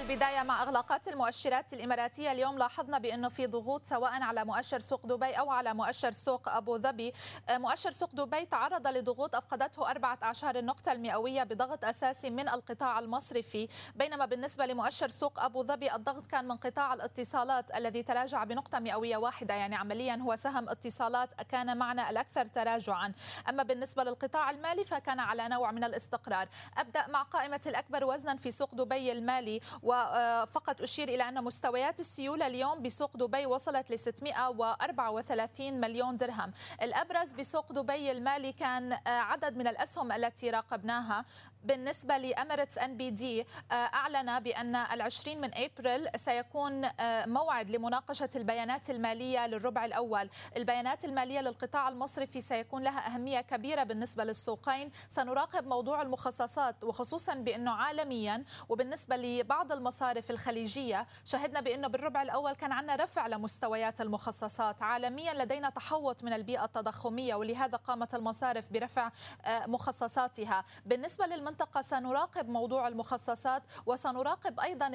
البداية مع إغلاقات المؤشرات الإماراتية اليوم لاحظنا بأنه في ضغوط سواء على مؤشر سوق دبي أو على مؤشر سوق أبو ظبي. مؤشر سوق دبي تعرض لضغوط أفقدته أربعة أعشار النقطة المئوية بضغط أساسي من القطاع المصرفي بينما بالنسبة لمؤشر سوق أبو ظبي الضغط كان من قطاع الاتصالات الذي تراجع بنقطة مئوية واحدة. يعني عمليا هو سهم اتصالات كان معنا الأكثر تراجعا. أما بالنسبة للقطاع المالي فكان على نوع من الاستقرار. أبدأ مع قائمة الأكبر وزنا في سوق دبي المالي وفقط أشير إلى أن مستويات السيولة اليوم بسوق دبي وصلت ل 634 مليون درهم. الأبرز بسوق دبي المالي كان عدد من الأسهم التي راقبناها. بالنسبة لأميرتس أن بي دي أعلن بأن العشرين من أبريل سيكون موعد لمناقشة البيانات المالية للربع الأول. البيانات المالية للقطاع المصرفي سيكون لها أهمية كبيرة بالنسبة للسوقين. سنراقب موضوع المخصصات وخصوصا بأنه عالميا. وبالنسبة لبعض المصارف الخليجية شهدنا بأنه بالربع الأول كان عندنا رفع لمستويات المخصصات. عالميا لدينا تحوط من البيئة التضخمية ولهذا قامت المصارف برفع مخصصاتها. بالنسبة للم المنطقة سنراقب موضوع المخصصات وسنراقب أيضا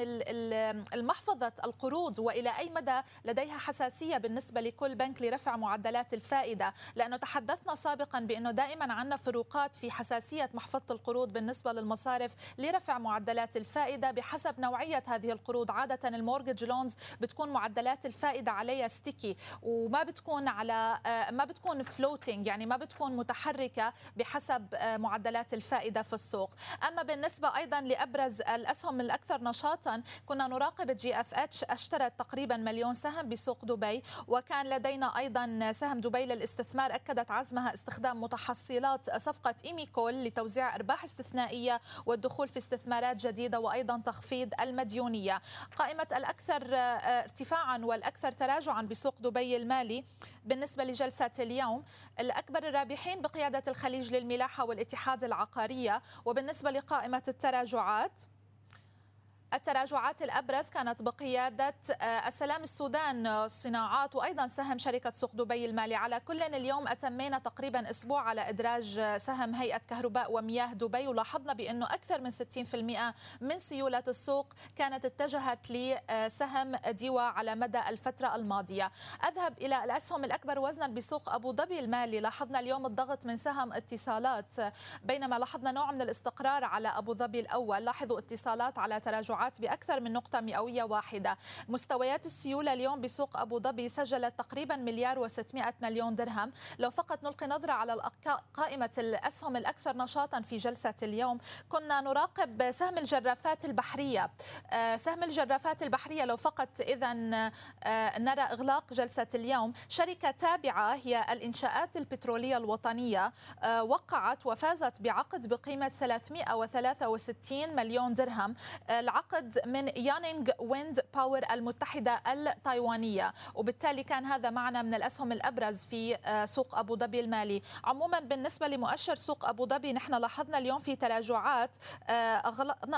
المحفظة القروض وإلى أي مدى لديها حساسية بالنسبة لكل بنك لرفع معدلات الفائدة. لأنه تحدثنا سابقا بأنه دائما عندنا فروقات في حساسية محفظة القروض بالنسبة للمصارف لرفع معدلات الفائدة بحسب نوعية هذه القروض. عادة ال mortgage loans بتكون معدلات الفائدة عليها sticky وما بتكون على ما بتكون floating يعني ما بتكون متحركة بحسب معدلات الفائدة في السوق. السوق أما بالنسبة أيضا لأبرز الأسهم الأكثر نشاطا كنا نراقب GFH اشترت تقريبا مليون سهم بسوق دبي وكان لدينا أيضا سهم دبي للاستثمار. أكدت عزمها استخدام متحصلات صفقة إيميكول لتوزيع أرباح استثنائية والدخول في استثمارات جديدة وأيضا تخفيض المديونية. قائمة الأكثر ارتفاعا والأكثر تراجعا بسوق دبي المالي بالنسبة لجلسة اليوم الأكبر الرابحين بقيادة الخليج للملاحة والاتحاد العقارية وبالنسبة لقائمة التراجعات التراجعات الأبرز كانت بقيادة آه، السلام السودان الصناعات وأيضا سهم شركة سوق دبي المالي. على كل اليوم أتمينا تقريبا أسبوع على إدراج سهم هيئة كهرباء ومياه دبي. ولاحظنا بأنه أكثر من 60% من سيولة السوق كانت اتجهت لسهم ديوا على مدى الفترة الماضية. أذهب إلى الأسهم الأكبر وزنا بسوق أبو ظبي المالي. لاحظنا اليوم الضغط من سهم اتصالات بينما لاحظنا نوع من الاستقرار على أبو ظبي الأول. لاحظوا اتصالات على تراجعات التراجعات بأكثر من نقطة مئوية واحدة. مستويات السيولة اليوم بسوق أبو ظبي سجلت تقريبا مليار و600 مليون درهم. لو فقط نلقي نظرة على قائمة الأسهم الأكثر نشاطا في جلسة اليوم كنا نراقب سهم الجرافات البحرية. آه، سهم الجرافات البحرية لو فقط إذا آه، نرى إغلاق جلسة اليوم. شركة تابعة هي الإنشاءات البترولية الوطنية آه، وقعت وفازت بعقد بقيمة 363 مليون درهم. العقد عقد من يانينغ ويند باور المتحدة التايوانية. وبالتالي كان هذا معنا من الأسهم الأبرز في آه، سوق أبو ظبي المالي. عموما بالنسبة لمؤشر سوق أبو ظبي نحن لاحظنا اليوم في تراجعات آه،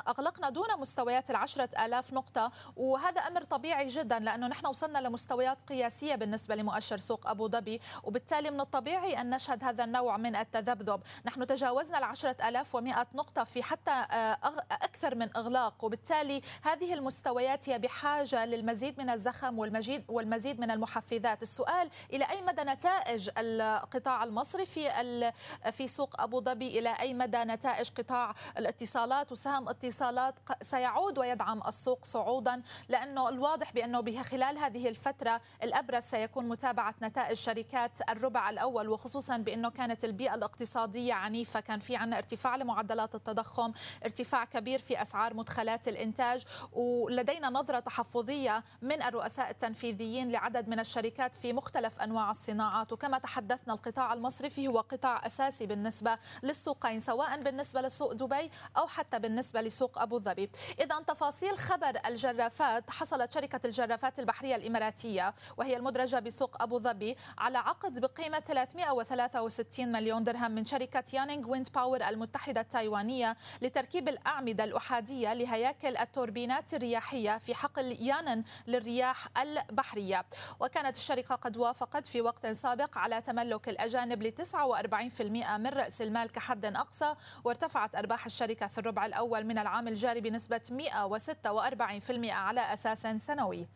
أغلقنا دون مستويات العشرة آلاف نقطة. وهذا أمر طبيعي جدا لأنه نحن وصلنا لمستويات قياسية بالنسبة لمؤشر سوق أبو ظبي. وبالتالي من الطبيعي أن نشهد هذا النوع من التذبذب. نحن تجاوزنا العشرة آلاف ومئة نقطة في حتى آه، أكثر من إغلاق. وبالتالي وبالتالي هذه المستويات هي بحاجة للمزيد من الزخم والمزيد والمزيد من المحفزات. السؤال إلى أي مدى نتائج القطاع المصري في في سوق أبو ظبي؟ إلى أي مدى نتائج قطاع الاتصالات؟ وسهم اتصالات سيعود ويدعم السوق صعودا لأنه الواضح بأنه خلال هذه الفترة الأبرز سيكون متابعة نتائج شركات الربع الأول وخصوصا بأنه كانت البيئة الاقتصادية عنيفة. كان في عنا ارتفاع لمعدلات التضخم ارتفاع كبير في أسعار مدخلات الإنتاج الإنتاج ولدينا نظرة تحفظية من الرؤساء التنفيذيين لعدد من الشركات في مختلف أنواع الصناعات. وكما تحدثنا القطاع المصرفي هو قطاع أساسي بالنسبة للسوقين سواء بالنسبة لسوق دبي أو حتى بالنسبة لسوق أبو ظبي. إذا تفاصيل خبر الجرافات. حصلت شركة الجرافات البحرية الإماراتية وهي المدرجة بسوق أبو ظبي على عقد بقيمة 363 مليون درهم من شركة يانينغ ويند باور المتحدة التايوانية لتركيب الأعمدة الأحادية لهياكل التوربينات الرياحية في حقل يانن للرياح البحرية. وكانت الشركة قد وافقت في وقت سابق على تملك الأجانب ل 49% من رأس المال كحد أقصى وارتفعت أرباح الشركة في الربع الأول من العام الجاري بنسبة 146% على أساس سنوي.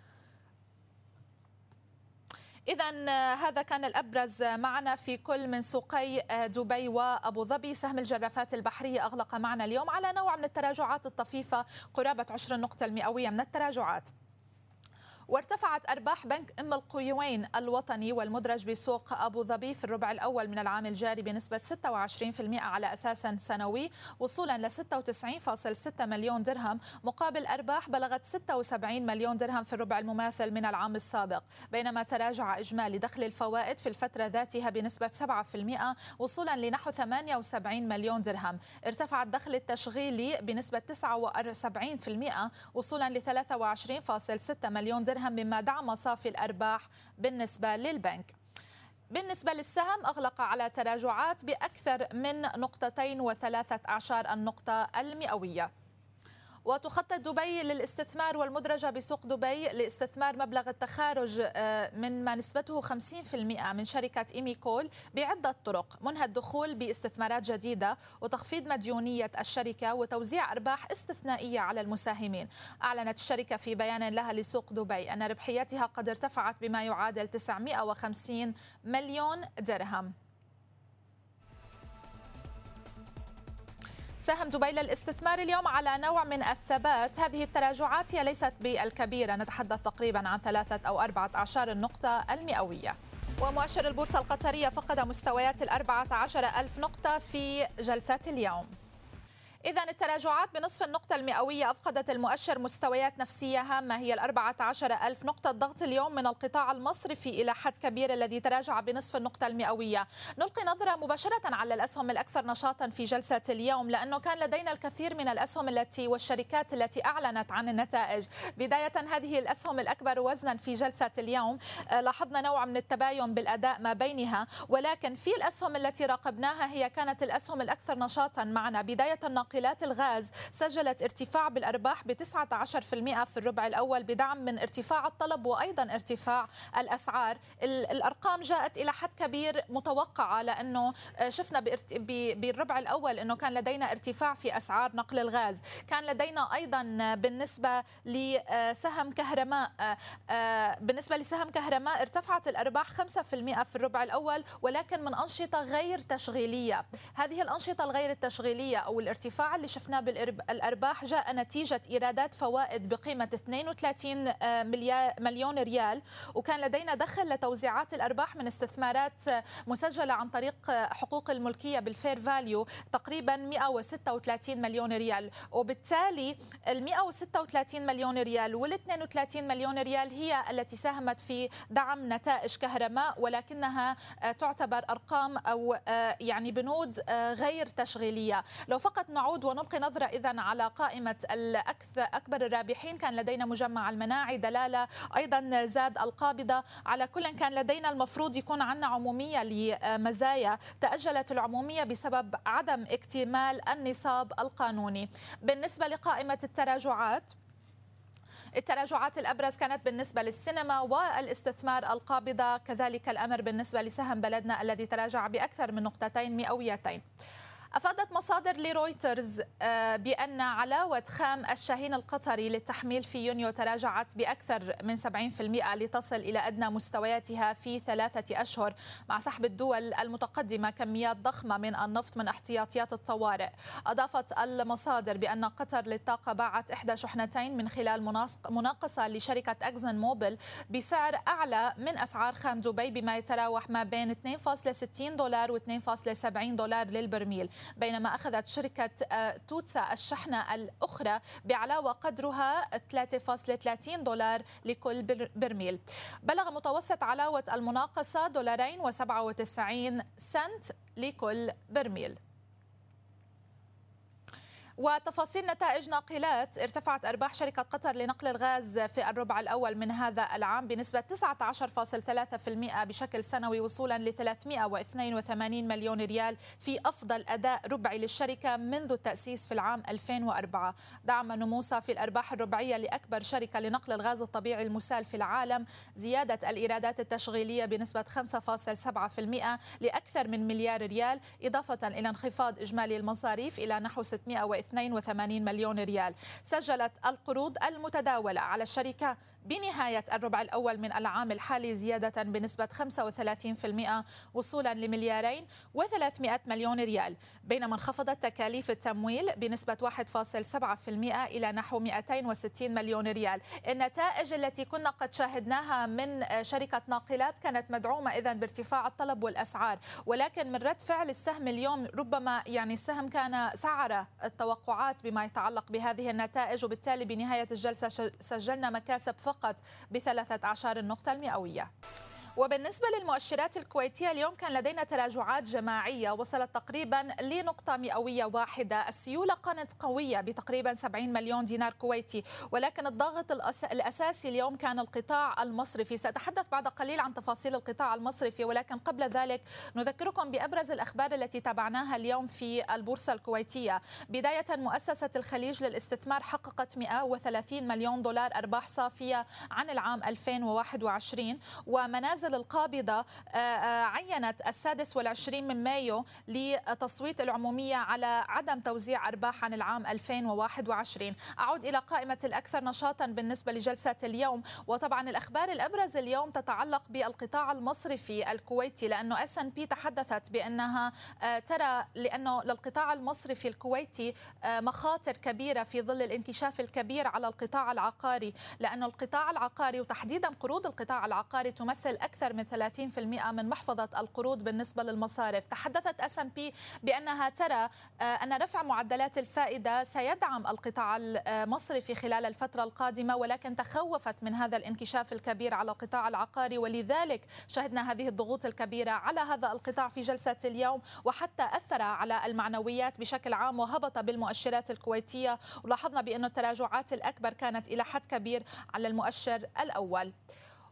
إذا هذا كان الأبرز معنا في كل من سوقي دبي وأبو ظبي. سهم الجرافات البحرية أغلق معنا اليوم على نوع من التراجعات الطفيفة قرابة 20 نقطة المئوية من التراجعات. وارتفعت أرباح بنك أم القيوين الوطني والمدرج بسوق أبو ظبي في الربع الأول من العام الجاري بنسبة 26% على أساس سنوي وصولا ل 96.6 مليون درهم مقابل أرباح بلغت 76 مليون درهم في الربع المماثل من العام السابق. بينما تراجع إجمالي دخل الفوائد في الفترة ذاتها بنسبة 7% وصولا لنحو 78 مليون درهم. ارتفع الدخل التشغيلي بنسبة 79% وصولا ل 23.6 مليون درهم. درهم مما دعم صافي الأرباح بالنسبة للبنك. بالنسبة للسهم أغلق على تراجعات بأكثر من نقطتين وثلاثة أعشار النقطة المئوية. وتخطط دبي للاستثمار والمدرجة بسوق دبي لاستثمار مبلغ التخارج آه، من ما نسبته 50% من شركة إيميكول بعدة طرق. منها الدخول باستثمارات جديدة وتخفيض مديونية الشركة وتوزيع أرباح استثنائية على المساهمين. أعلنت الشركة في بيان لها لسوق دبي أن ربحيتها قد ارتفعت بما يعادل 950 مليون درهم. سهم دبي للاستثمار اليوم على نوع من الثبات. هذه التراجعات هي ليست بالكبيرة. نتحدث تقريبا عن ثلاثة أو أربعة أعشار النقطة المئوية. ومؤشر البورصة القطرية فقد مستويات الأربعة عشر ألف نقطة في جلسة اليوم. إذا التراجعات بنصف النقطة المئوية أفقدت المؤشر مستويات نفسية هامة هي الأربعة عشر ألف نقطة ضغط اليوم من القطاع المصرفي إلى حد كبير الذي تراجع بنصف النقطة المئوية. نلقي نظرة مباشرة على الأسهم الأكثر نشاطا في جلسة اليوم لأنه كان لدينا الكثير من الأسهم التي والشركات التي أعلنت عن النتائج. بداية هذه الأسهم الأكبر وزنا في جلسة اليوم آه، لاحظنا نوع من التباين بالأداء ما بينها ولكن في الأسهم التي راقبناها هي كانت الأسهم الأكثر نشاطا معنا. بداية ناقلات الغاز سجلت ارتفاع بالأرباح ب 19% في الربع الأول بدعم من ارتفاع الطلب وأيضا ارتفاع الأسعار. الأرقام جاءت إلى حد كبير متوقعة لأنه شفنا بالربع الأول أنه كان لدينا ارتفاع في أسعار نقل الغاز. كان لدينا أيضا بالنسبة لسهم كهرماء بالنسبة لسهم كهرماء ارتفعت الأرباح 5% في الربع الأول ولكن من أنشطة غير تشغيلية. هذه الأنشطة الغير التشغيلية أو الارتفاع اللي شفناه بالأرباح جاء نتيجة إيرادات فوائد بقيمة 32 آه، مليون ريال وكان لدينا دخل لتوزيعات الأرباح من استثمارات آه، مسجلة عن طريق آه، حقوق الملكية بال fair value تقريبا 136 مليون ريال. وبالتالي ال 136 مليون ريال وال 32 مليون ريال هي التي ساهمت في دعم نتائج كهرماء ولكنها تعتبر أرقام أو يعني بنود غير تشغيلية. لو فقط نعود ونلقي نظرة إذا على قائمة الأكثر أكبر الرابحين. كان لدينا مجمع المناعي دلالة أيضا زاد القابضة. على كل كان لدينا المفروض يكون عندنا عمومية لمزايا تأجلت العمومية بسبب عدم اكتمال النصاب القانوني. بالنسبة لقائمة التراجعات التراجعات الأبرز كانت بالنسبة للسينما والاستثمار القابضة. كذلك الأمر بالنسبة لسهم بلدنا الذي تراجع بأكثر من نقطتين مئويتين. أفادت مصادر لرويترز آه، بأن علاوة خام الشاهين القطري للتحميل في يونيو تراجعت بأكثر من 70% لتصل إلى أدنى مستوياتها في ثلاثة أشهر مع سحب الدول المتقدمة كميات ضخمة من النفط من احتياطيات الطوارئ. أضافت المصادر بأن قطر للطاقة باعت إحدى شحنتين من خلال مناقصة لشركة أكزن موبل بسعر أعلى من أسعار خام دبي بما يتراوح ما بين 2.60 دولار و 2.70 دولار للبرميل. بينما أخذت شركة آه، توتسا الشحنة الأخرى بعلاوة قدرها 3.30 دولار لكل برميل. بلغ متوسط علاوة المناقصة دولارين و97 سنت لكل برميل. وتفاصيل نتائج ناقلات ارتفعت أرباح شركة قطر لنقل الغاز في الربع الأول من هذا العام بنسبة 19.3% بشكل سنوي وصولا ل 382 مليون ريال في أفضل أداء ربعي للشركة منذ التأسيس في العام 2004 دعم نمو صافي الأرباح الربعية لأكبر شركة لنقل الغاز الطبيعي المسال في العالم. زيادة الإيرادات التشغيلية بنسبة 5.7% لأكثر من مليار ريال إضافة إلى انخفاض إجمالي المصاريف إلى نحو 600 82 مليون ريال. سجلت القروض المتداولة على الشركة بنهاية الربع الأول من العام الحالي زيادة بنسبة 35% وصولا لمليارين و300 مليون ريال بينما انخفضت تكاليف التمويل بنسبة 1.7% إلى نحو 260 مليون ريال. النتائج التي كنا قد شاهدناها من شركة ناقلات كانت مدعومة إذا بارتفاع الطلب والأسعار ولكن من رد فعل السهم اليوم ربما يعني السهم كان سعر التوقعات بما يتعلق بهذه النتائج وبالتالي بنهاية الجلسة سجلنا مكاسب فقط بثلاثة عشر النقطة المئوية. وبالنسبة للمؤشرات الكويتية اليوم كان لدينا تراجعات جماعية وصلت تقريبا لنقطة مئوية واحدة. السيولة كانت قوية بتقريبا 70 مليون دينار كويتي. ولكن الضغط الأساسي اليوم كان القطاع المصرفي. سأتحدث بعد قليل عن تفاصيل القطاع المصرفي ولكن قبل ذلك نذكركم بأبرز الأخبار التي تابعناها اليوم في البورصة الكويتية. بداية مؤسسة الخليج للاستثمار حققت 130 مليون دولار أرباح صافية عن العام 2021 ومنازل المنازل القابضة آه، آه، عينت السادس والعشرين من مايو لتصويت العمومية على عدم توزيع أرباح عن العام 2021 أعود إلى قائمة الأكثر نشاطا بالنسبة لجلسة اليوم. وطبعا الأخبار الأبرز اليوم تتعلق بالقطاع المصرفي الكويتي لأنه S&P تحدثت بأنها آه، ترى لأنه للقطاع المصرفي الكويتي مخاطر كبيرة في ظل الانكشاف الكبير على القطاع العقاري. لأنه القطاع العقاري وتحديدا قروض القطاع العقاري تمثل أكثر من 30% من محفظة القروض بالنسبة للمصارف. تحدثت S&P بأنها ترى آه، أن رفع معدلات الفائدة سيدعم القطاع المصرفي خلال الفترة القادمة ولكن تخوفت من هذا الانكشاف الكبير على القطاع العقاري. ولذلك شهدنا هذه الضغوط الكبيرة على هذا القطاع في جلسة اليوم وحتى أثر على المعنويات بشكل عام وهبط بالمؤشرات الكويتية. ولاحظنا بأن التراجعات الأكبر كانت إلى حد كبير على المؤشر الأول.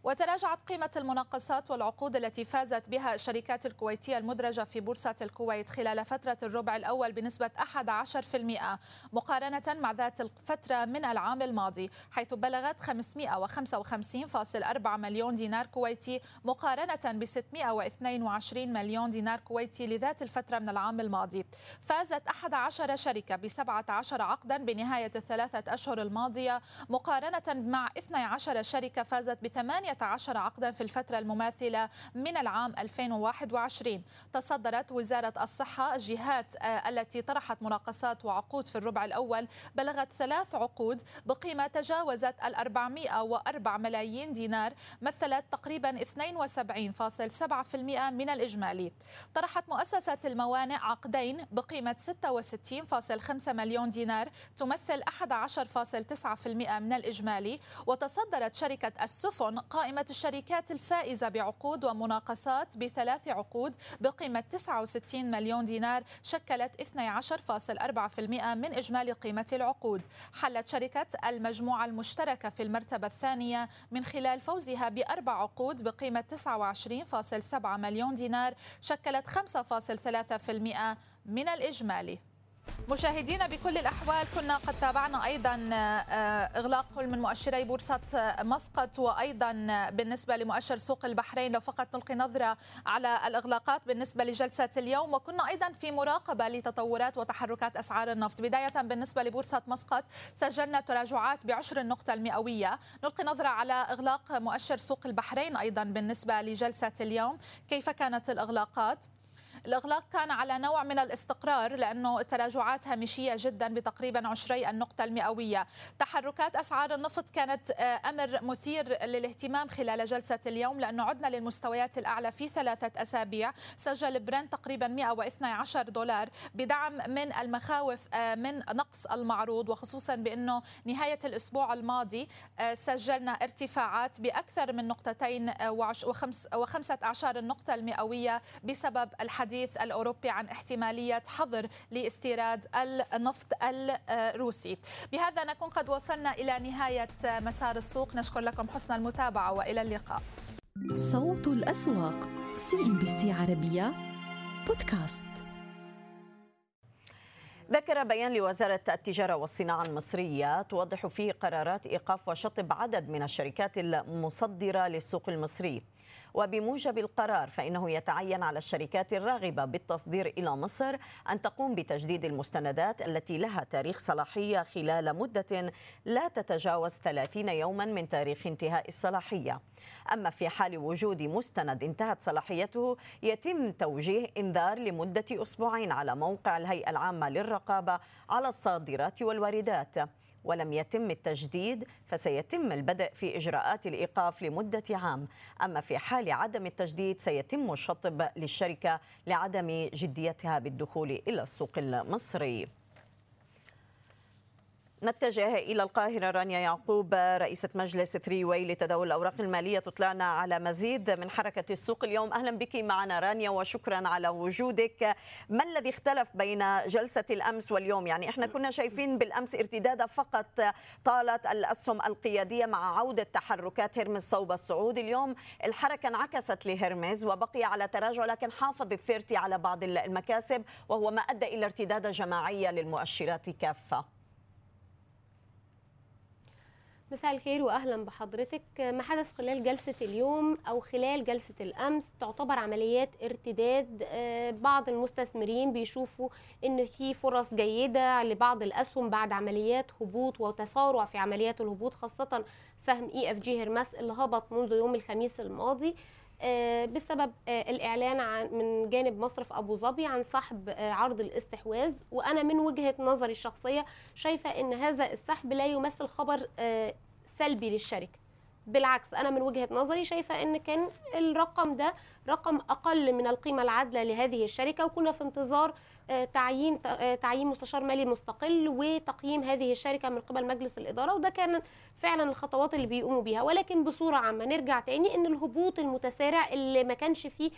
وتراجعت قيمة المناقصات والعقود التي فازت بها الشركات الكويتية المدرجة في بورصة الكويت خلال فترة الربع الأول بنسبة 11% مقارنة مع ذات الفترة من العام الماضي حيث بلغت 555.4 مليون دينار كويتي مقارنة ب 622 مليون دينار كويتي لذات الفترة من العام الماضي. فازت 11 شركة ب 17 عقدا بنهاية الثلاثة أشهر الماضية مقارنة مع 12 شركة فازت ب 8 18 عقدا في الفترة المماثلة من العام 2021 تصدرت وزارة الصحة الجهات آه، التي طرحت مناقصات وعقود في الربع الأول بلغت ثلاث عقود بقيمة تجاوزت ال 404 ملايين دينار مثلت تقريبا 72.7% من الإجمالي. طرحت مؤسسة الموانئ عقدين بقيمة 66.5 مليون دينار تمثل 11.9% من الإجمالي. وتصدرت شركة السفن قائمة الشركات الفائزة بعقود ومناقصات بثلاث عقود بقيمة 69 مليون دينار شكلت 12.4% من إجمالي قيمة العقود. حلت شركة المجموعة المشتركة في المرتبة الثانية من خلال فوزها بأربع عقود بقيمة 29.7 مليون دينار شكلت 5.3% من الإجمالي. مشاهدينا بكل الأحوال كنا قد تابعنا أيضا آه، إغلاق كل من مؤشري بورصة مسقط وأيضا بالنسبة لمؤشر سوق البحرين لو فقط نلقي نظرة على الإغلاقات بالنسبة لجلسة اليوم. وكنا أيضا في مراقبة لتطورات وتحركات أسعار النفط. بداية بالنسبة لبورصة مسقط سجلنا تراجعات بعشر النقطة المئوية. نلقي نظرة على إغلاق مؤشر سوق البحرين أيضا بالنسبة لجلسة اليوم. كيف كانت الإغلاقات؟ الإغلاق كان على نوع من الاستقرار لأنه التراجعات هامشية جدا بتقريبا عشري النقطة المئوية. تحركات أسعار النفط كانت آه، أمر مثير للاهتمام خلال جلسة اليوم لأنه عدنا للمستويات الأعلى في ثلاثة أسابيع. سجل برنت تقريبا 112 دولار بدعم من المخاوف آه، من نقص المعروض وخصوصا بأنه نهاية الأسبوع الماضي آه، سجلنا ارتفاعات بأكثر من نقطتين وخمس وخمسة أعشار النقطة المئوية بسبب الحديث الحديث الأوروبي عن احتمالية حظر لاستيراد النفط الروسي. بهذا نكون قد وصلنا إلى نهاية مسار السوق. نشكر لكم حسن المتابعة وإلى اللقاء. صوت الأسواق CNBC عربية بودكاست. ذكر بيان لوزارة التجارة والصناعة المصرية توضح فيه قرارات إيقاف وشطب عدد من الشركات المصدرة للسوق المصري. وبموجب القرار فإنه يتعين على الشركات الراغبة بالتصدير إلى مصر أن تقوم بتجديد المستندات التي لها تاريخ صلاحية خلال مدة لا تتجاوز 30 يوما من تاريخ انتهاء الصلاحية. أما في حال وجود مستند انتهت صلاحيته يتم توجيه إنذار لمدة أسبوعين على موقع الهيئة العامة للرقابة على الصادرات والواردات. ولم يتم التجديد فسيتم البدء في إجراءات الإيقاف لمدة عام. أما في حال عدم التجديد سيتم الشطب للشركة لعدم جديتها بالدخول إلى السوق المصري. نتجه إلى القاهرة رانيا يعقوب رئيسة مجلس ثري واي لتداول الأوراق المالية تطلعنا على مزيد من حركة السوق اليوم. أهلا بك معنا رانيا وشكرا على وجودك. ما الذي اختلف بين جلسة الأمس واليوم؟ يعني إحنا كنا شايفين بالأمس ارتدادة فقط طالت الأسهم القيادية مع عودة تحركات هرمز صوب الصعود. اليوم الحركة انعكست لهرمز وبقي على تراجع لكن حافظ الثيرتي على بعض المكاسب وهو ما أدى إلى ارتدادة جماعية للمؤشرات كافة. مساء الخير واهلا بحضرتك. ما حدث خلال جلسة اليوم أو خلال جلسة الأمس؟ تعتبر عمليات ارتداد. بعض المستثمرين بيشوفوا إن في فرص جيدة لبعض الأسهم بعد عمليات هبوط وتسارع في عمليات الهبوط خاصة سهم EFG Hermes اللي هبط منذ يوم الخميس الماضي. بسبب الإعلان عن من جانب مصرف أبو ظبي عن سحب عرض الاستحواذ. وأنا من وجهة نظري الشخصية شايفة إن هذا السحب لا يمثل خبر سلبي للشركة. بالعكس أنا من وجهة نظري شايفة إن كان الرقم ده رقم أقل من القيمة العادلة لهذه الشركة. وكنا في انتظار تعيين تعيين مستشار مالي مستقل وتقييم هذه الشركة من قبل مجلس الإدارة وده كان فعلا الخطوات اللي بيقوموا بيها. ولكن بصورة عامة نرجع تاني إن الهبوط المتسارع اللي ما كانش فيه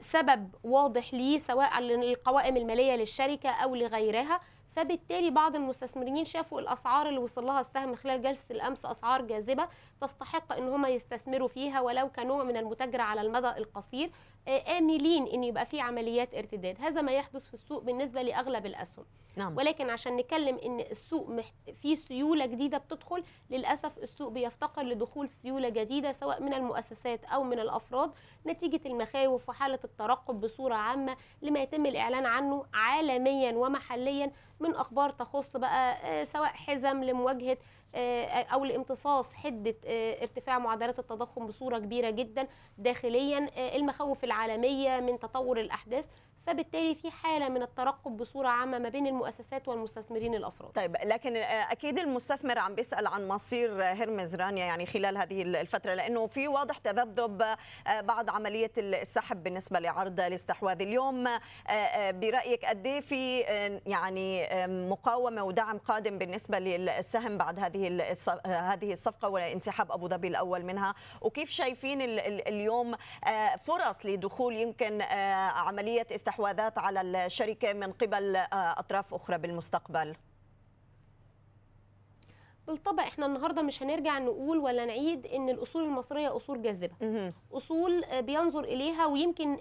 سبب واضح ليه سواء للقوائم المالية للشركة أو لغيرها. فبالتالي بعض المستثمرين شافوا الأسعار اللي وصل لها السهم خلال جلسة الأمس أسعار جاذبة تستحق إن هم يستثمروا فيها ولو كنوع من المتاجره على المدى القصير. آملين إن يبقى في عمليات ارتداد هذا ما يحدث في السوق بالنسبة لأغلب الأسهم نعم. ولكن عشان نتكلم إن السوق محت... في سيولة جديدة بتدخل للأسف السوق بيفتقر لدخول سيولة جديدة سواء من المؤسسات أو من الأفراد نتيجة المخاوف وحالة الترقب بصورة عامة لما يتم الإعلان عنه عالميا ومحليا من أخبار تخص بقى سواء حزم لمواجهة أو لامتصاص حدة ارتفاع معدلات التضخم بصورة كبيرة جدا داخليا المخاوف العالمية من تطور الأحداث. فبالتالي في حالة من الترقب بصورة عامة ما بين المؤسسات والمستثمرين الأفراد. طيب لكن أكيد المستثمر عم بيسأل عن مصير هرمز رانيا يعني خلال هذه الفترة لأنه في واضح تذبذب بعد عملية السحب بالنسبة لعرض الاستحواذ اليوم برأيك قد إيه في يعني مقاومة ودعم قادم بالنسبة للسهم بعد هذه هذه الصفقة وانسحاب أبو ظبي الأول منها وكيف شايفين اليوم فرص لدخول يمكن عملية استحواذ استحواذات على الشركة من قبل أطراف أخرى بالمستقبل. بالطبع إحنا النهارده مش هنرجع نقول ولا نعيد إن الأصول المصرية أصول جاذبة. أصول بينظر إليها ويمكن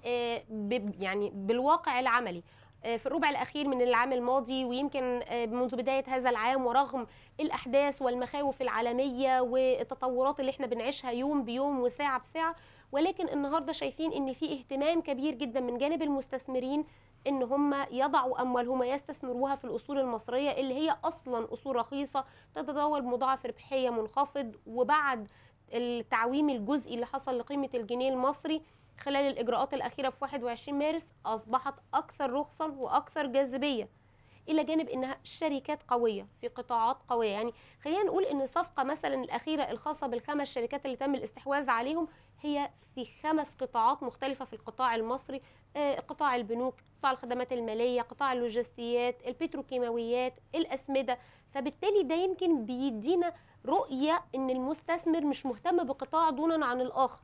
يعني بالواقع العملي. في الربع الأخير من العام الماضي ويمكن منذ بداية هذا العام ورغم الأحداث والمخاوف العالمية والتطورات اللي إحنا بنعيشها يوم بيوم وساعة بساعة ولكن النهارده شايفين إن في اهتمام كبير جدا من جانب المستثمرين إن هم يضعوا أموالهم ويستثمروها في الأصول المصرية اللي هي أصلا أصول رخيصة تتداول بمضاعف ربحية منخفض وبعد التعويم الجزئي اللي حصل لقيمة الجنيه المصري خلال الإجراءات الأخيرة في 21 مارس أصبحت أكثر رخصا وأكثر جاذبية إلى جانب إنها شركات قوية في قطاعات قوية. يعني خلينا نقول إن الصفقه مثلا الأخيرة الخاصة بالخمس شركات اللي تم الاستحواذ عليهم هي في خمس قطاعات مختلفة في القطاع المصري قطاع البنوك قطاع الخدمات المالية قطاع اللوجستيات البتروكيماويات الأسمدة. فبالتالي ده يمكن بيدينا رؤية إن المستثمر مش مهتم بقطاع دونا عن الآخر.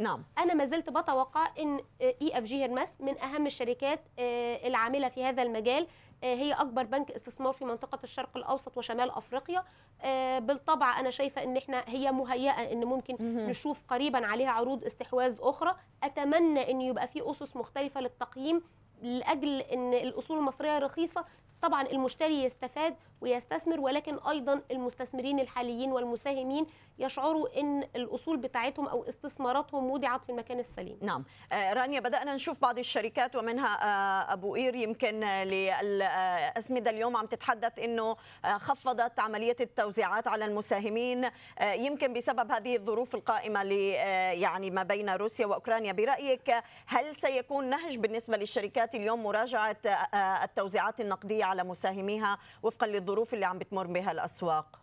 نعم. أنا ما زلت بتوقع إن EFG Hermes من أهم الشركات آه، العاملة في هذا المجال آه، هي أكبر بنك استثمار في منطقة الشرق الأوسط وشمال أفريقيا. آه، بالطبع أنا شايفة إن إحنا هي مهيئة إن ممكن. نشوف قريبا عليها عروض استحواذ أخرى. أتمنى إن يبقى في أسس مختلفة للتقييم لأجل إن الأصول المصرية رخيصة طبعا المشتري يستفاد ويستثمر ولكن أيضا المستثمرين الحاليين والمساهمين يشعروا إن الأصول بتاعتهم أو استثماراتهم وضعت في المكان السليم. نعم. آه، رانيا بدأنا نشوف بعض الشركات ومنها آه، أبو قير. يمكن للأسمدة اليوم عم تتحدث أنه آه، خفضت عملية التوزيعات على المساهمين. يمكن بسبب هذه الظروف آه، يعني ما بين روسيا وأوكرانيا. برأيك آه، هل سيكون نهج بالنسبة للشركات اليوم مراجعة آه، التوزيعات النقدية على مساهميها وفقا للظروف اللي عم بتمر بها الأسواق.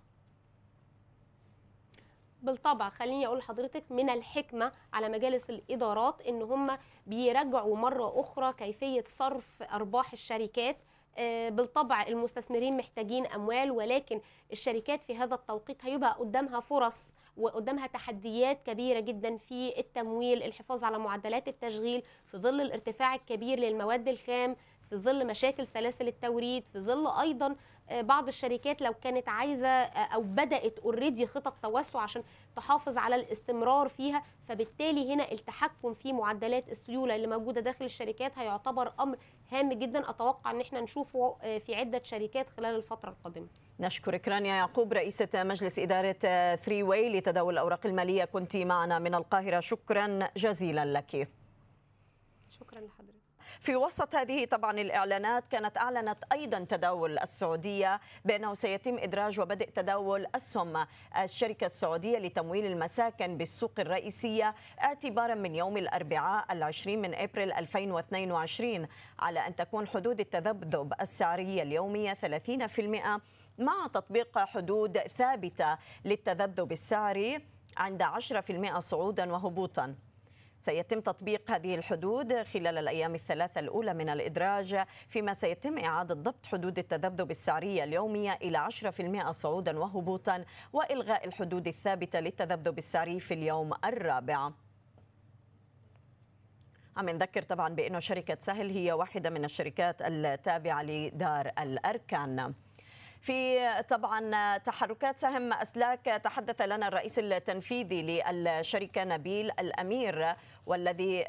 بالطبع خليني أقول لحضرتك من الحكمة على مجالس الإدارات إن هم بيراجعوا مرة أخرى كيفية صرف أرباح الشركات. آه، بالطبع المستثمرين محتاجين أموال ولكن الشركات في هذا التوقيت هيبقى قدامها فرص وقدامها تحديات كبيرة جدا في التمويل الحفاظ على معدلات التشغيل في ظل الارتفاع الكبير للمواد الخام في ظل مشاكل سلاسل التوريد في ظل أيضا آه، بعض الشركات لو كانت عايزة آه، أو بدأت already خطط توسع عشان تحافظ على الاستمرار فيها فبالتالي هنا التحكم في معدلات السيولة اللي موجودة داخل الشركات هيعتبر أمر هام جدا. أتوقع إن إحنا نشوفه آه، في عدة شركات خلال الفترة القادمة. نشكرك رانيا يعقوب رئيسة مجلس إدارة ثري واي لتداول الأوراق المالية. كنت معنا من القاهرة. شكرا جزيلا لك. شكرا لحضرتك. في وسط هذه طبعا الإعلانات كانت أعلنت أيضا تداول السعودية بأنه سيتم إدراج وبدء تداول أسهم الشركة السعودية لتمويل المساكن بالسوق الرئيسية اعتبارا من يوم الأربعاء العشرين من أبريل 2022 على أن تكون حدود التذبذب السعرية اليومية 30% مع تطبيق حدود ثابتة للتذبذب السعري عند 10% صعودا وهبوطا. سيتم تطبيق هذه الحدود خلال الأيام الثلاثة الأولى من الإدراج فيما سيتم إعادة ضبط حدود التذبذب السعرية اليومية إلى 10% صعودا وهبوطا وإلغاء الحدود الثابتة للتذبذب السعري في اليوم الرابع. عم نذكر طبعا بأنه شركة سهل هي واحدة من الشركات التابعة لدار الأركان. في طبعا تحركات سهم أسلاك. تحدث لنا الرئيس التنفيذي للشركة نبيل الأمير والذي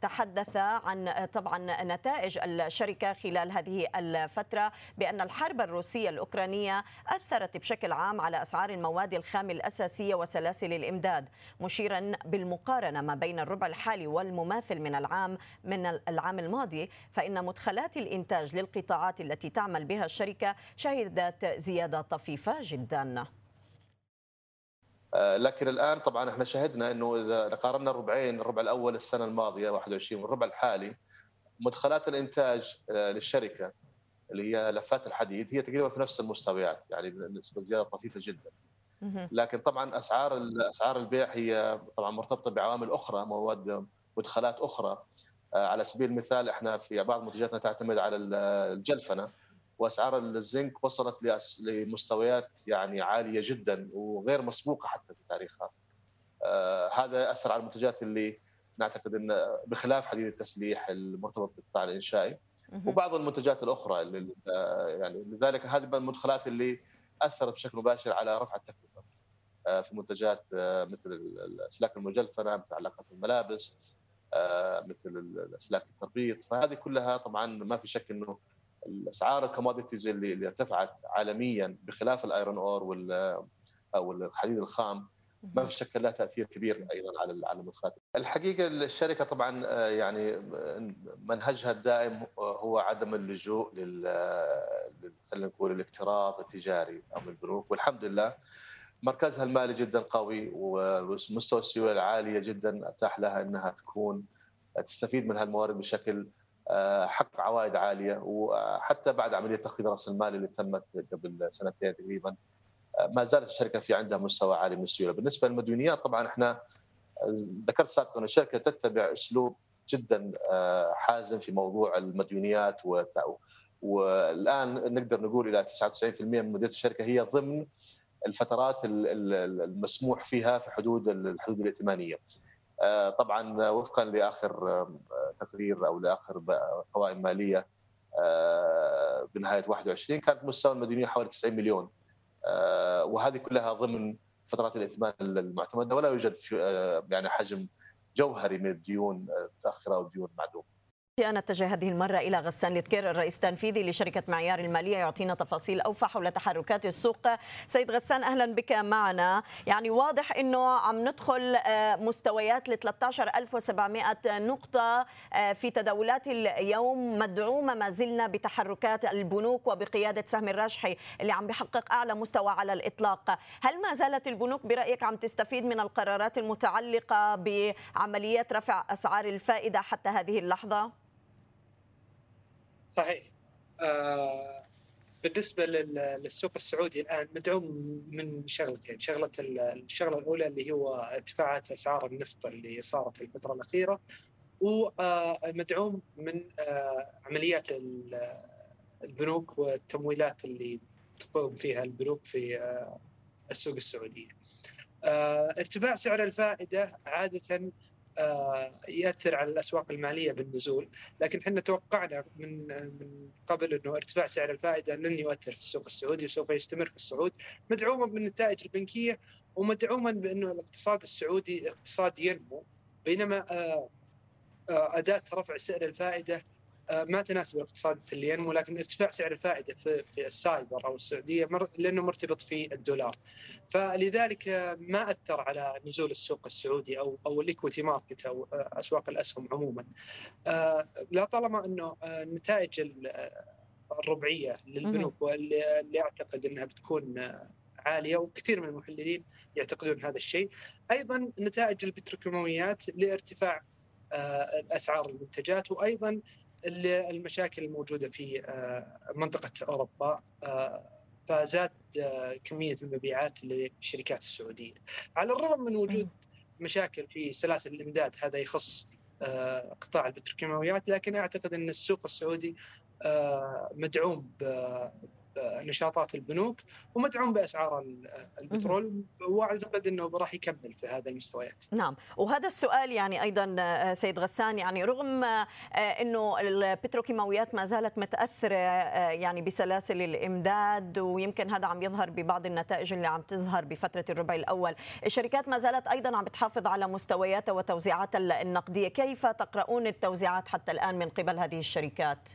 تحدث عن طبعا نتائج الشركة خلال هذه الفترة بأن الحرب الروسية الأوكرانية أثرت بشكل عام على أسعار المواد الخام الأساسية وسلاسل الإمداد مشيرا بالمقارنة ما بين الربع الحالي والمماثل من العام من العام الماضي. فإن مدخلات الإنتاج للقطاعات التي تعمل بها الشركة شهدت زيادة طفيفة جدا. لكن الآن طبعا إحنا شهدنا إنه إذا قارنا الربعين الربع الأول السنة الماضية 21 والربع الحالي مدخلات الإنتاج للشركة اللي هي لفات الحديد هي تقريبا في نفس المستويات يعني نسبه زيادة طفيفة جدا. لكن طبعا أسعار أسعار البيع هي طبعا مرتبطة بعوامل أخرى مواد مدخلات أخرى. على سبيل المثال إحنا في بعض منتجاتنا تعتمد على الجلفنة. وأسعار الزنك وصلت لمستويات يعني عالية جدا وغير مسبوقة حتى في تاريخها. آه هذا اثر على المنتجات اللي نعتقد إن بخلاف حديد التسليح المرتبط بالقطاع الإنشائي. وبعض المنتجات الأخرى اللي آه يعني لذلك هذه المدخلات اللي أثرت بشكل مباشر على رفع التكلفة. آه في منتجات مثل الأسلاك المجلفنة مثل علاقات الملابس مثل الأسلاك التربيط. فهذه كلها طبعا ما في شك إنه الأسعار ال commodities اللي, اللي ارتفعت عالميا بخلاف ال iron ore وال أو الحديد الخام ما في شك لها تأثير كبير أيضا على على المدخلات. الحقيقة الشركة طبعا يعني منهجها الدائم هو عدم اللجوء لل خلينا نقول الاقتراض التجاري أو البنوك والحمد لله مركزها المالي جدا قوي ومستوى السيولة العالية جدا أتاح لها إنها تكون تستفيد من هالموارد بشكل حقق عوائد عالية وحتى بعد عملية تخفيض رأس المال اللي تمت قبل سنتين تقريبا ما زالت الشركة في عندها مستوى عالي من السيولة، بالنسبة للمديونيات طبعا إحنا ذكرت سابقا أن الشركة تتبع أسلوب جدا حازم في موضوع المديونيات والآن نقدر نقول إلى 99% من مديريه الشركة هي ضمن الفترات المسموح فيها في حدود الحدود الائتمانية. طبعا وفقا لآخر تقرير أو لآخر قوائم مالية بنهاية 21 كانت مستوى المديونيه حوالي 90 مليون وهذه كلها ضمن فترات الائتمان المعتمده ولا يوجد يعني حجم جوهري من الديون المتاخره أو الديون المعدومه. نتجه هذه المرة إلى غسان لتكير الرئيس التنفيذي لشركة معيار المالية يعطينا تفاصيل أوفى حول تحركات السوق. سيد غسان أهلا بك معنا. يعني واضح أنه عم ندخل آه، مستويات ل 13700 نقطة آه، في تداولات اليوم مدعومة ما زلنا بتحركات البنوك وبقيادة سهم الراجحي اللي عم بيحقق أعلى مستوى على الإطلاق. هل ما زالت البنوك برأيك عم تستفيد من القرارات المتعلقة بعمليات رفع أسعار الفائدة حتى هذه اللحظة؟ صحيح آه بالنسبة للسوق السعودي الآن مدعوم من شغلتين، شغلة الشغلة الأولى اللي هو ارتفاعات أسعار النفط اللي صارت الفترة الأخيرة ومدعوم من آه، عمليات البنوك والتمويلات اللي تقوم فيها البنوك في آه، السوق السعودية. آه، ارتفاع سعر الفائدة عادة آه، يأثر على الأسواق المالية بالنزول، لكن إحنا توقعنا من من قبل إنه ارتفاع سعر الفائدة لن يؤثر في السوق السعودي وسوف يستمر في الصعود، مدعوما بالنتائج البنكية ومدعوما بأنه الاقتصاد السعودي اقتصاد ينمو بينما آه، آه، أداة رفع سعر الفائدة آه، ما تناسب الاقتصاد اللي ينمو لكن ارتفاع سعر الفائدة في في ال SAIBOR أو السعودية لأنه مرتبط في الدولار. فلذلك ما أثر على نزول السوق السعودي أو أو ال equity market أو آه، أسواق الأسهم عموما. آه، لا طالما أنه النتائج الربعية للبنوك واللي أعتقد إنها بتكون عالية وكثير من المحللين يعتقدون هذا الشيء. أيضا نتائج البتروكيماويات لارتفاع اسعار المنتجات وأيضا المشاكل الموجودة في آه، منطقة أوروبا آه، فزاد آه، كمية المبيعات للشركات السعودية. على الرغم من وجود مشاكل في سلاسل الإمداد هذا يخص قطاع البتروكيماويات لكن أعتقد أن السوق السعودي مدعوم نشاطات البنوك ومدعوم بأسعار البترول. واعتقد إنه راح يكمل في هذا المستويات. نعم، وهذا السؤال يعني أيضا آه، سيد غسان يعني رغم آه، إنه البتروكيماويات ما زالت متأثرة آه، يعني بسلاسل الإمداد ويمكن هذا عم يظهر ببعض النتائج اللي عم تظهر بفترة الربع الأول، الشركات ما زالت أيضا عم بتحافظ على مستوياتها وتوزيعاتها النقدية، كيف تقرؤون التوزيعات حتى الآن من قبل هذه الشركات؟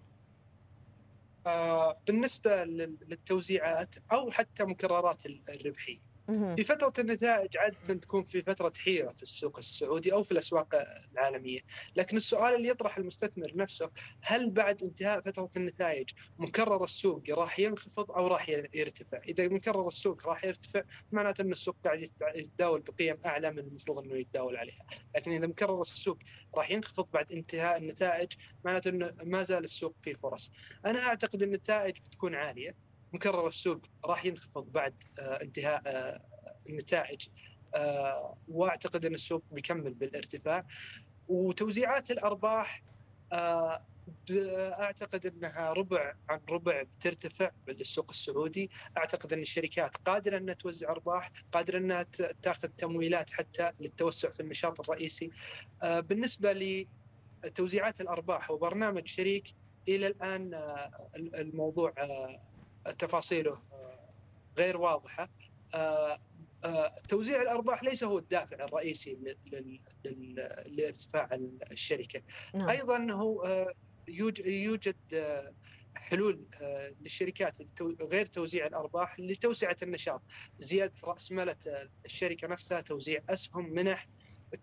آه، بالنسبة للتوزيعات أو حتى مكررات الربحية. في فترة النتائج عادة تكون في فترة حيرة في السوق السعودي أو في الأسواق العالمية. لكن السؤال اللي يطرح المستثمر نفسه هل بعد انتهاء فترة النتائج مكرر السوق راح ينخفض أو راح يرتفع؟ إذا مكرر السوق راح يرتفع معناته أن السوق قاعد يتداول بقيم أعلى من المفروض أنه يتداول عليها. لكن إذا مكرر السوق راح ينخفض بعد انتهاء النتائج معناته أنه ما زال السوق فيه فرص. أنا أعتقد النتائج بتكون عالية. مكرر السوق راح ينخفض بعد آه، انتهاء آه، النتائج. آه، واعتقد أن السوق بيكمل بالارتفاع. وتوزيعات الأرباح أعتقد أنها ربع عن ربع بترتفع بالسوق السعودي، أعتقد أن الشركات قادرة أنها توزع أرباح، قادرة أنها تأخذ تمويلات حتى للتوسع في النشاط الرئيسي. بالنسبة لتوزيعات الأرباح وبرنامج شريك إلى الآن الموضوع تفاصيله. آه، غير واضحة. آه، آه، توزيع الأرباح ليس هو الدافع الرئيسي لارتفاع الشركة. نعم. أيضا هو يوجد حلول للشركات غير توزيع الأرباح لتوسعة النشاط. زيادة رأس مالة الشركة نفسها توزيع أسهم منح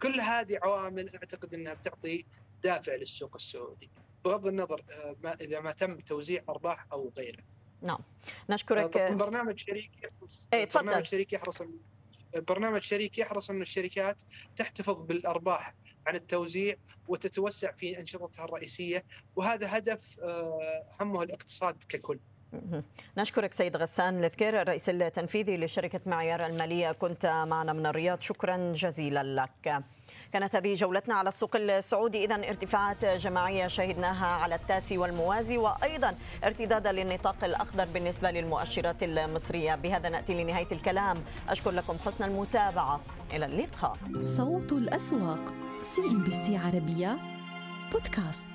كل هذه عوامل أعتقد إنها بتعطي دافع للسوق السعودي. بغض النظر إذا ما تم توزيع أرباح أو غيره. نعم. نشكرك. برنامج شريك يحرص إيه تفضل. برنامج شريك يحرص برنامج شريك يحرص إن الشركات تحتفظ بالأرباح عن التوزيع وتتوسع في أنشطتها الرئيسية وهذا هدف آه، همه الاقتصاد ككل. نشكرك سيد غسان الذكير الرئيس التنفيذي لشركة معيار المالية كنت معنا من الرياض. شكرا جزيلا لك. كانت هذه جولتنا على السوق السعودي. إذا ارتفاعات جماعية شهدناها على التاسي والموازي وأيضا ارتدادا للنطاق الأخضر بالنسبة للمؤشرات المصرية. بهذا نأتي لنهاية الكلام. أشكر لكم حسن المتابعة. إلى اللقاء. صوت الأسواق. سي ام بي سي عربية. بودكاست.